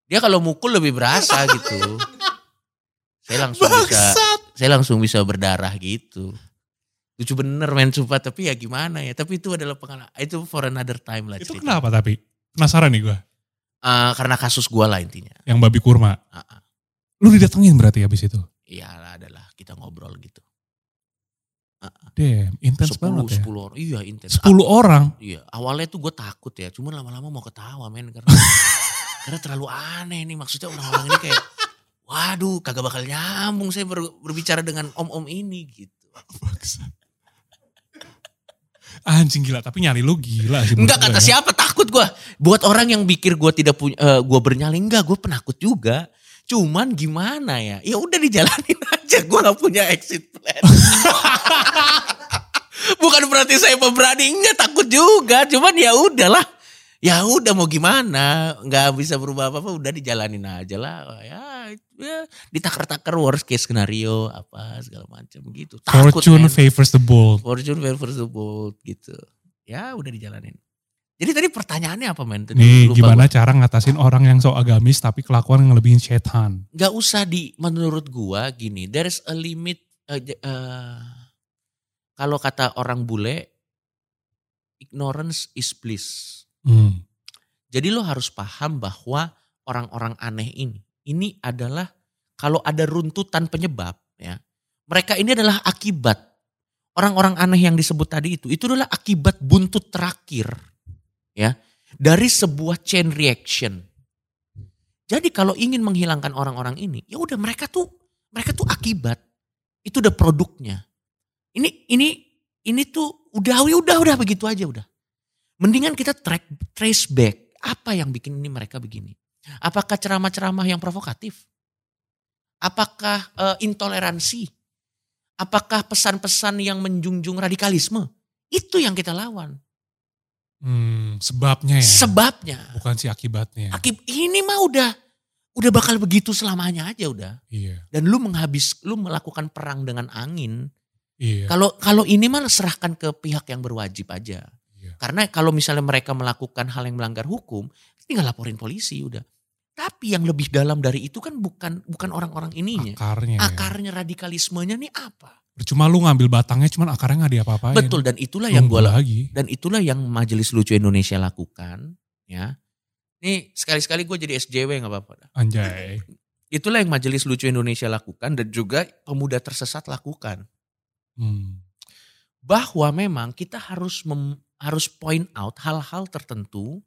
dia kalau mukul lebih berasa gitu. Saya langsung bisa saya langsung bisa berdarah gitu. Lucu bener men sumpah tapi ya gimana ya. Tapi itu adalah pengalaman itu for another time lah
Itu
cerita.
kenapa tapi? Penasaran nih gue.
Eh, karena kasus gue lah intinya
Yang babi kurma.
Ah, ah.
Lu didatengin berarti habis itu.
Iya adalah kita ngobrol gitu.
Damn, intens banget ya.
sepuluh orang. Iya intens.
10 orang.
Iya awalnya tuh gue takut ya. Cuman lama-lama mau ketawa men. Karena, karena terlalu aneh nih. Maksudnya orang-orang ini kayak. Waduh kagak bakal nyambung saya ber- berbicara dengan om-om ini gitu.
Anjing gila, tapi nyali lu gila sih.
Enggak kata
ya.
siapa takut gue. Buat orang yang pikir gue tidak punya, eh, gue bernyali enggak, gue penakut juga. Cuman gimana ya? Ya udah dijalanin aja, gue nggak punya exit plan. Bukan berarti saya pemberani, enggak takut juga. Cuman ya udahlah. Ya udah mau gimana, nggak bisa berubah apa-apa, udah dijalanin aja lah. Ya, ya ditakar-takar worst case skenario apa segala macam gitu. Takut
Fortune
men.
favors the bold.
Fortune favors the bold gitu. Ya udah dijalanin. Jadi tadi pertanyaannya apa men? Tadi
Nih
lupa
gimana
gua.
cara ngatasin orang yang sok agamis tapi kelakuan yang ngelebihin setan.
Gak usah di menurut gua gini. There's a limit. j- eh, kalau kata orang bule, ignorance is bliss.
Hmm.
Jadi lo harus paham bahwa orang-orang aneh ini, ini adalah kalau ada runtutan penyebab ya, mereka ini adalah akibat. Orang-orang aneh yang disebut tadi itu, itu adalah akibat buntut terakhir ya dari sebuah chain reaction. Jadi kalau ingin menghilangkan orang-orang ini, ya udah mereka tuh mereka tuh akibat. Itu udah produknya. Ini ini ini tuh udah udah udah begitu aja udah. Mendingan kita track trace back apa yang bikin ini mereka begini. Apakah ceramah-ceramah yang provokatif? Apakah eh, intoleransi? Apakah pesan-pesan yang menjunjung radikalisme? Itu yang kita lawan.
Hmm, sebabnya ya.
Sebabnya
Bukan si akibatnya.
akib ini mah udah udah bakal begitu selamanya aja udah.
Iya,
Dan lu menghabis lu melakukan perang dengan angin.
iya.
Kalau kalau ini mah serahkan ke pihak yang berwajib aja.
Iya.
Karena kalau misalnya mereka melakukan hal yang melanggar hukum, tinggal laporin polisi udah. Tapi yang lebih dalam dari itu kan bukan bukan orang-orang ininya.
Akarnya. ya.
Akarnya radikalismenya nih apa?
Percuma lu ngambil batangnya cuman akarnya nggak diapa-apain.
Betul dan itulah yang
Nunggu
gue
lagi.
dan itulah yang Majelis Lucu Indonesia lakukan ya. Nih sekali-sekali gue jadi SJW nggak apa-apa.
Anjay.
Itulah yang Majelis Lucu Indonesia lakukan dan juga pemuda tersesat lakukan.
Hmm.
Bahwa memang kita harus mem- harus point out hal-hal tertentu.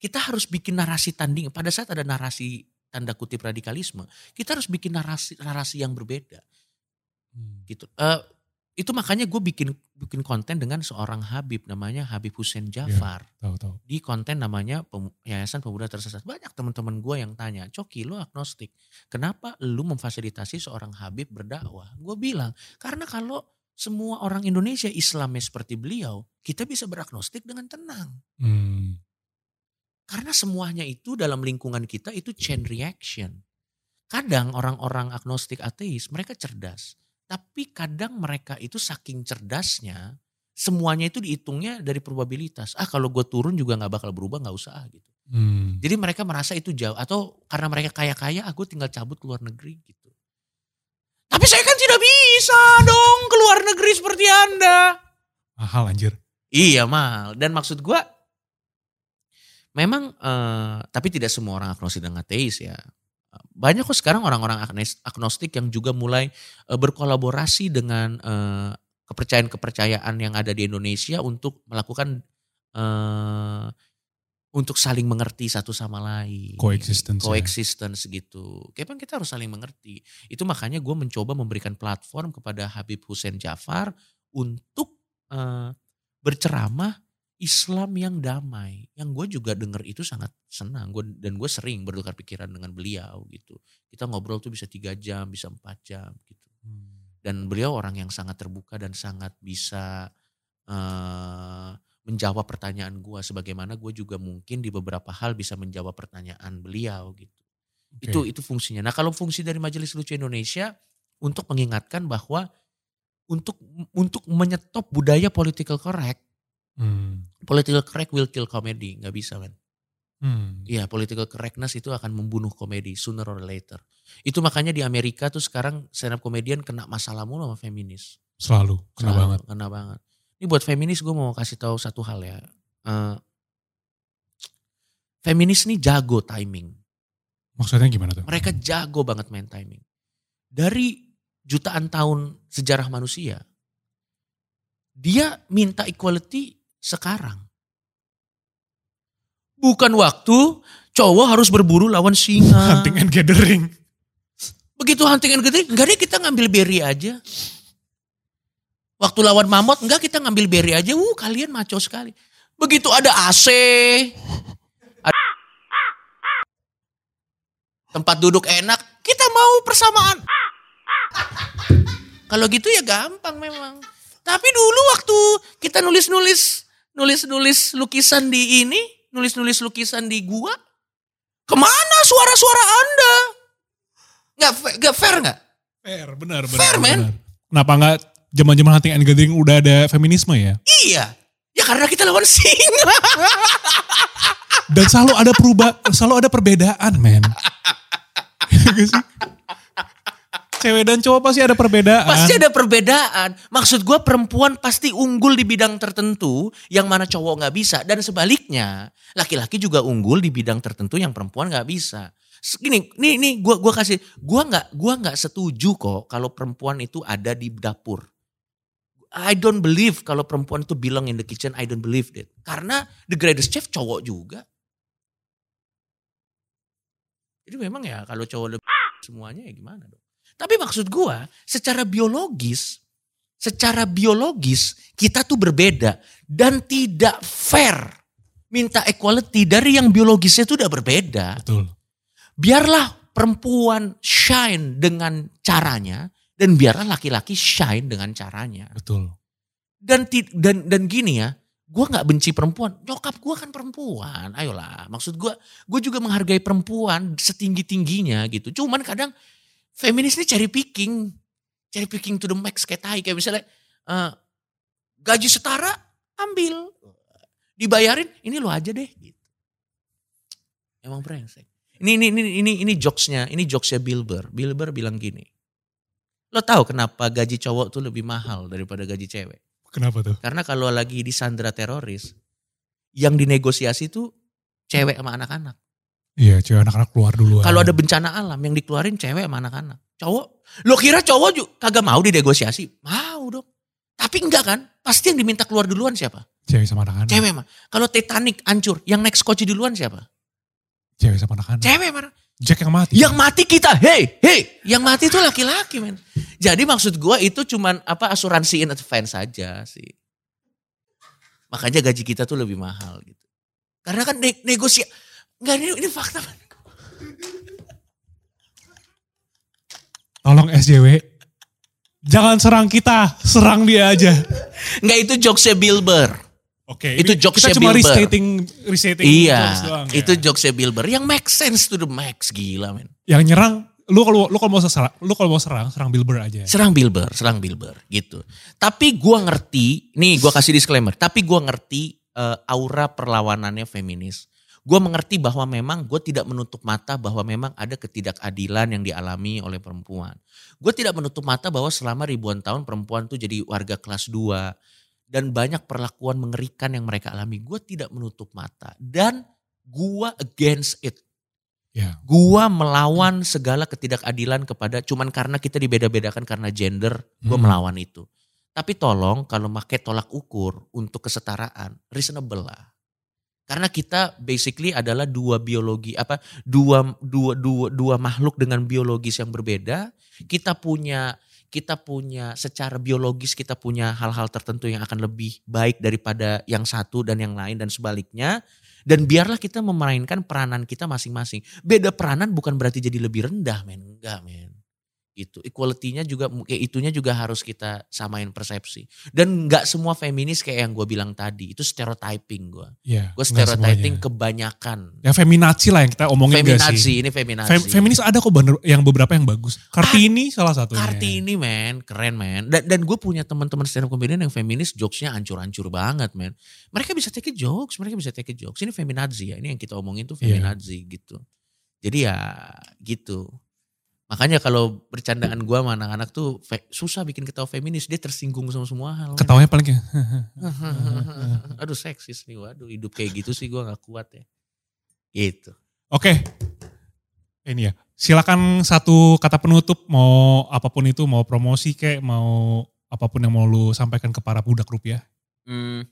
Kita harus bikin narasi tanding. Pada saat ada narasi tanda kutip radikalisme, kita harus bikin narasi narasi yang berbeda.
Hmm.
gitu. Eh, itu makanya gue bikin bikin konten dengan seorang Habib namanya Habib Hussein Jafar.
Tahu tahu.
Di konten namanya Pem- Yayasan Pemuda Tersesat. Banyak teman-teman gue yang tanya, Coki lu agnostik. Kenapa lu memfasilitasi seorang Habib berdakwah? Gue bilang, karena kalau semua orang Indonesia Islamnya seperti beliau, kita bisa beragnostik dengan tenang.
Hmm.
Karena semuanya itu dalam lingkungan kita itu chain reaction. Kadang orang-orang agnostik ateis mereka cerdas. Tapi kadang mereka itu saking cerdasnya semuanya itu dihitungnya dari probabilitas. Ah kalau gue turun juga gak bakal berubah gak usah ah, gitu.
Hmm.
Jadi mereka merasa itu jauh. Atau karena mereka kaya-kaya aku tinggal cabut ke luar negeri gitu. Tapi saya kan tidak bisa dong ke luar negeri seperti Anda.
Mahal anjir.
Iya mal. Dan maksud gua memang eh, tapi tidak semua orang agnostik dan ateis ya. Banyak kok sekarang orang-orang agnostik yang juga mulai eh, berkolaborasi dengan eh, kepercayaan-kepercayaan yang ada di Indonesia untuk melakukan eh, untuk saling mengerti satu sama lain.
Coexistence, ya.
Coexistence gitu. Kayak kita harus saling mengerti. Itu makanya gue mencoba memberikan platform kepada Habib Hussein Jafar untuk eh, berceramah Islam yang damai. Yang gue juga denger itu sangat senang. Gua, dan gue sering bertukar pikiran dengan beliau gitu. Kita ngobrol tuh bisa tiga jam, bisa empat jam gitu. Dan beliau orang yang sangat terbuka dan sangat bisa eh, menjawab pertanyaan gue. Sebagaimana gue juga mungkin di beberapa hal bisa menjawab pertanyaan beliau gitu.
Oke.
Itu itu fungsinya. Nah kalau fungsi dari Majelis Lucu Indonesia untuk mengingatkan bahwa untuk untuk menyetop budaya political correct
Hmm.
political correct will kill comedy nggak bisa men
Hmm.
Iya political correctness itu akan membunuh komedi sooner or later itu makanya di Amerika tuh sekarang stand up comedian kena masalah mulu sama feminis
Selalu. Kena
Selalu,
banget.
kena banget ini buat feminis gue mau kasih tahu satu hal ya Eh, feminis nih jago timing
Maksudnya gimana tuh?
mereka jago banget main timing dari jutaan tahun sejarah manusia dia minta equality sekarang. Bukan waktu cowok harus berburu lawan singa.
Hunting and gathering.
begitu hunting and gathering enggak deh kita ngambil berry aja. Waktu lawan mamut enggak kita ngambil berry aja. Uh kalian maco sekali. Begitu ada AC ada tempat duduk enak kita mau persamaan. Kalau gitu ya gampang memang. Tapi dulu waktu kita nulis-nulis nulis-nulis lukisan di ini nulis-nulis lukisan di gua ke mana suara-suara anda nggak nggak fair nggak
Fair, benar, benar.
Fair, man.
benar. Kenapa nggak zaman-zaman hunting and gathering udah ada feminisme ya?
Iya. Ya karena kita lawan singa.
Dan selalu ada perubah, selalu ada perbedaan, men. Cewek dan cowok pasti ada perbedaan.
Pasti ada perbedaan. Maksud gue perempuan pasti unggul di bidang tertentu yang mana cowok nggak bisa. Dan sebaliknya laki-laki juga unggul di bidang tertentu yang perempuan nggak bisa. Gini, nih nih gue gua kasih, gue nggak gua nggak setuju kok kalau perempuan itu ada di dapur. I don't believe kalau perempuan itu belong in the kitchen. I don't believe that. Karena the greatest chef cowok juga. Jadi memang ya kalau cowok lebih semuanya ya gimana dong. Tapi maksud gua secara biologis, secara biologis kita tuh berbeda dan tidak fair minta equality dari yang biologisnya itu udah berbeda.
Betul.
Biarlah perempuan shine dengan caranya dan biarlah laki-laki shine dengan caranya.
Betul.
Dan dan dan gini ya, gua nggak benci perempuan. Nyokap gua kan perempuan. Ayolah, maksud gua, gue juga menghargai perempuan setinggi tingginya gitu. Cuman kadang feminis ini cari picking, cari picking to the max kayak tai kayak misalnya eh, gaji setara ambil, dibayarin ini lo aja deh gitu. Emang brengsek. Ini ini ini ini ini jokesnya, ini jokesnya. Bill Burr bilang gini. Lo tahu kenapa gaji cowok tuh lebih mahal daripada gaji cewek?
Kenapa tuh?
Karena kalau lagi disandra teroris, yang dinegosiasi tuh cewek sama anak-anak.
Iya, cewek anak-anak keluar duluan.
Kalau ada bencana alam yang dikeluarin cewek sama anak-anak. Cowok, lo kira cowok juga kagak mau dinegosiasi? Mau dong. Tapi enggak kan? Pasti yang diminta keluar duluan siapa?
cewek sama anak-anak.
Cewek mah. Kalau Titanic hancur, yang next coach duluan siapa?
Cewek sama anak-anak.
Cewek mana?
Jack yang mati.
Yang mati kita, hey, hey, yang mati itu laki-laki men. Jadi maksud gua itu cuman apa asuransi in advance saja sih. Makanya gaji kita tuh lebih mahal gitu. Karena kan ne negosia, enggak ini, ini fakta.
Tolong SJW. Jangan serang kita, serang dia aja.
Enggak itu jokesnya Bill Burr.
Oke,
Itu
ini
jokesnya
kita cuma restating, restating
Iya,
jokes doang ya.
itu jokesnya Bill Burr yang make sense to the max gila men.
yang nyerang lu kalau lu kalau mau serang, lu kalau mau serang, serang Bill Burr aja.
Serang Bill Burr, serang Bill Burr gitu. Tapi gua ngerti, nih gua kasih disclaimer, tapi gua ngerti eh, aura perlawanannya feminis. Gua mengerti bahwa memang gue tidak menutup mata bahwa memang ada ketidakadilan yang dialami oleh perempuan. Gue tidak menutup mata bahwa selama ribuan tahun perempuan tuh jadi warga kelas 2 dan banyak perlakuan mengerikan yang mereka alami. Gue tidak menutup mata dan gua against it.
Ya.
Gua melawan segala ketidakadilan kepada cuman karena kita dibeda-bedakan karena gender, gua
Hmm.
melawan itu. Tapi tolong kalau pakai tolak ukur untuk kesetaraan, reasonable lah. Karena kita basically adalah dua biologi apa dua dua dua dua makhluk dengan biologis yang berbeda. Kita punya kita punya secara biologis kita punya hal-hal tertentu yang akan lebih baik daripada yang satu dan yang lain dan sebaliknya. Dan biarlah kita memainkan peranan kita masing-masing. Beda peranan bukan berarti jadi lebih rendah, men. Enggak, men. Gitu. Equality-nya juga, kayak itunya juga harus kita samain persepsi. Dan enggak semua feminis kayak yang gue bilang tadi. Itu stereotyping gue.
Iya.
Gue
nggak
stereotyping kebanyakan.
Ya feminazi lah yang kita omongin gak
Feminazi,
sih?
ini feminazi.
Fem- feminis ada kok bener, yang beberapa yang bagus. Kartini salah satunya.
Kartini men, keren men. Dan, dan gue punya teman-teman stand up comedian yang feminis jokesnya hancur-hancur banget men. Mereka bisa take jokes, mereka bisa take jokes. Ini feminazi ya, ini yang kita omongin tuh
Iya.
feminazi gitu. Jadi ya gitu. Makanya kalau bercandaan gue sama anak-anak tuh fe- susah bikin ketawa feminis. Dia tersinggung sama semua hal.
Ketawanya paling kayak,
Aduh seksis nih, waduh hidup kayak gitu sih gue gak kuat ya. Gitu.
Oke. Ini ya. Silakan satu kata penutup mau apa pun itu mau promosi kayak mau apa pun yang mau lu sampaikan ke para budak rupiah.
Hmm.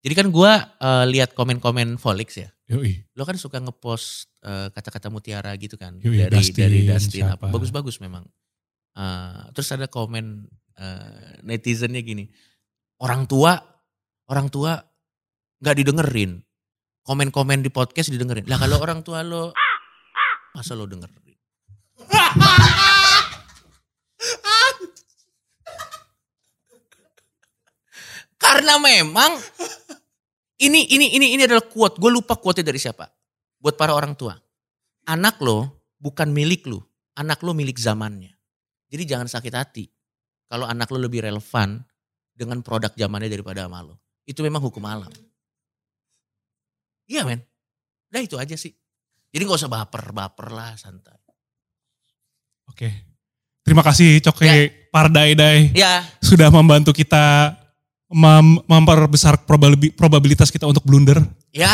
Jadi kan gue eh, lihat komen-komen Volix ya.
Yoi.
lo kan suka ngepost eh, kata-kata mutiara gitu kan.
Yoi,
dari
Dustin,
dari Dustin apa.
siapa.
bagus-bagus memang. Eh, terus ada komen eh, netizennya gini. Orang tua orang tua nggak didengerin. Komen-komen di podcast didengerin. Lah kalau orang tua lo masa lo dengerin karena memang ini ini ini ini adalah quote. Gue lupa quote dari siapa. Buat para orang tua. Anak lo bukan milik lo. Anak lo milik zamannya. Jadi jangan sakit hati. Kalau anak lo lebih relevan dengan produk zamannya daripada sama lo. Itu memang hukum alam. Iya men. Udah itu aja sih. Jadi gak usah baper-baper lah santai.
Oke. Terima kasih Coke Pardai
Ya
sudah membantu kita mem- memperbesar probabi- probabilitas kita untuk blunder.
Ya,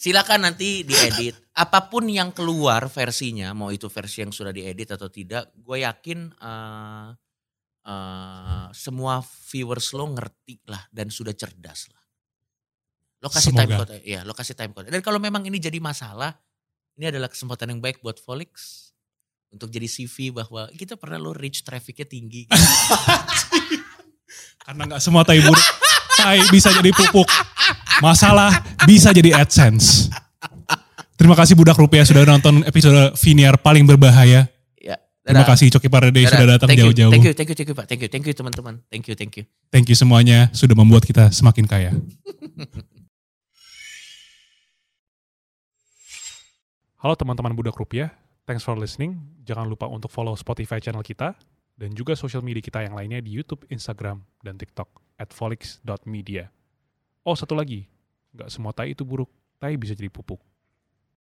silakan nanti diedit. Apa pun yang keluar versinya, mau itu versi yang sudah diedit atau tidak, gue yakin eh, eh, semua viewers lo ngerti lah dan sudah cerdas lah. Lo kasih time code, ya, lo kasih time code. Dan kalau memang ini jadi masalah, ini adalah kesempatan yang baik buat Volix untuk jadi CV bahwa kita pernah lo reach trafficnya tinggi.
Karena nggak semua tai buruk, tai bisa jadi pupuk. Masalah bisa jadi AdSense. Terima kasih Budak Rupiah sudah nonton episode Viniar paling berbahaya.
ya,
Terima kasih Coki
Dadah.
sudah datang jauh-jauh.
Thank you, thank you, thank you, Pak. Thank you, thank you teman-teman. Thank you, thank you.
Thank you semuanya sudah membuat kita semakin kaya. Halo teman-teman Budak Rupiah, thanks for listening. Jangan lupa untuk follow Spotify channel kita dan juga social media kita yang lainnya di YouTube, Instagram, dan TikTok at folix.media. Oh satu lagi, nggak semua tai itu buruk, tai bisa jadi pupuk.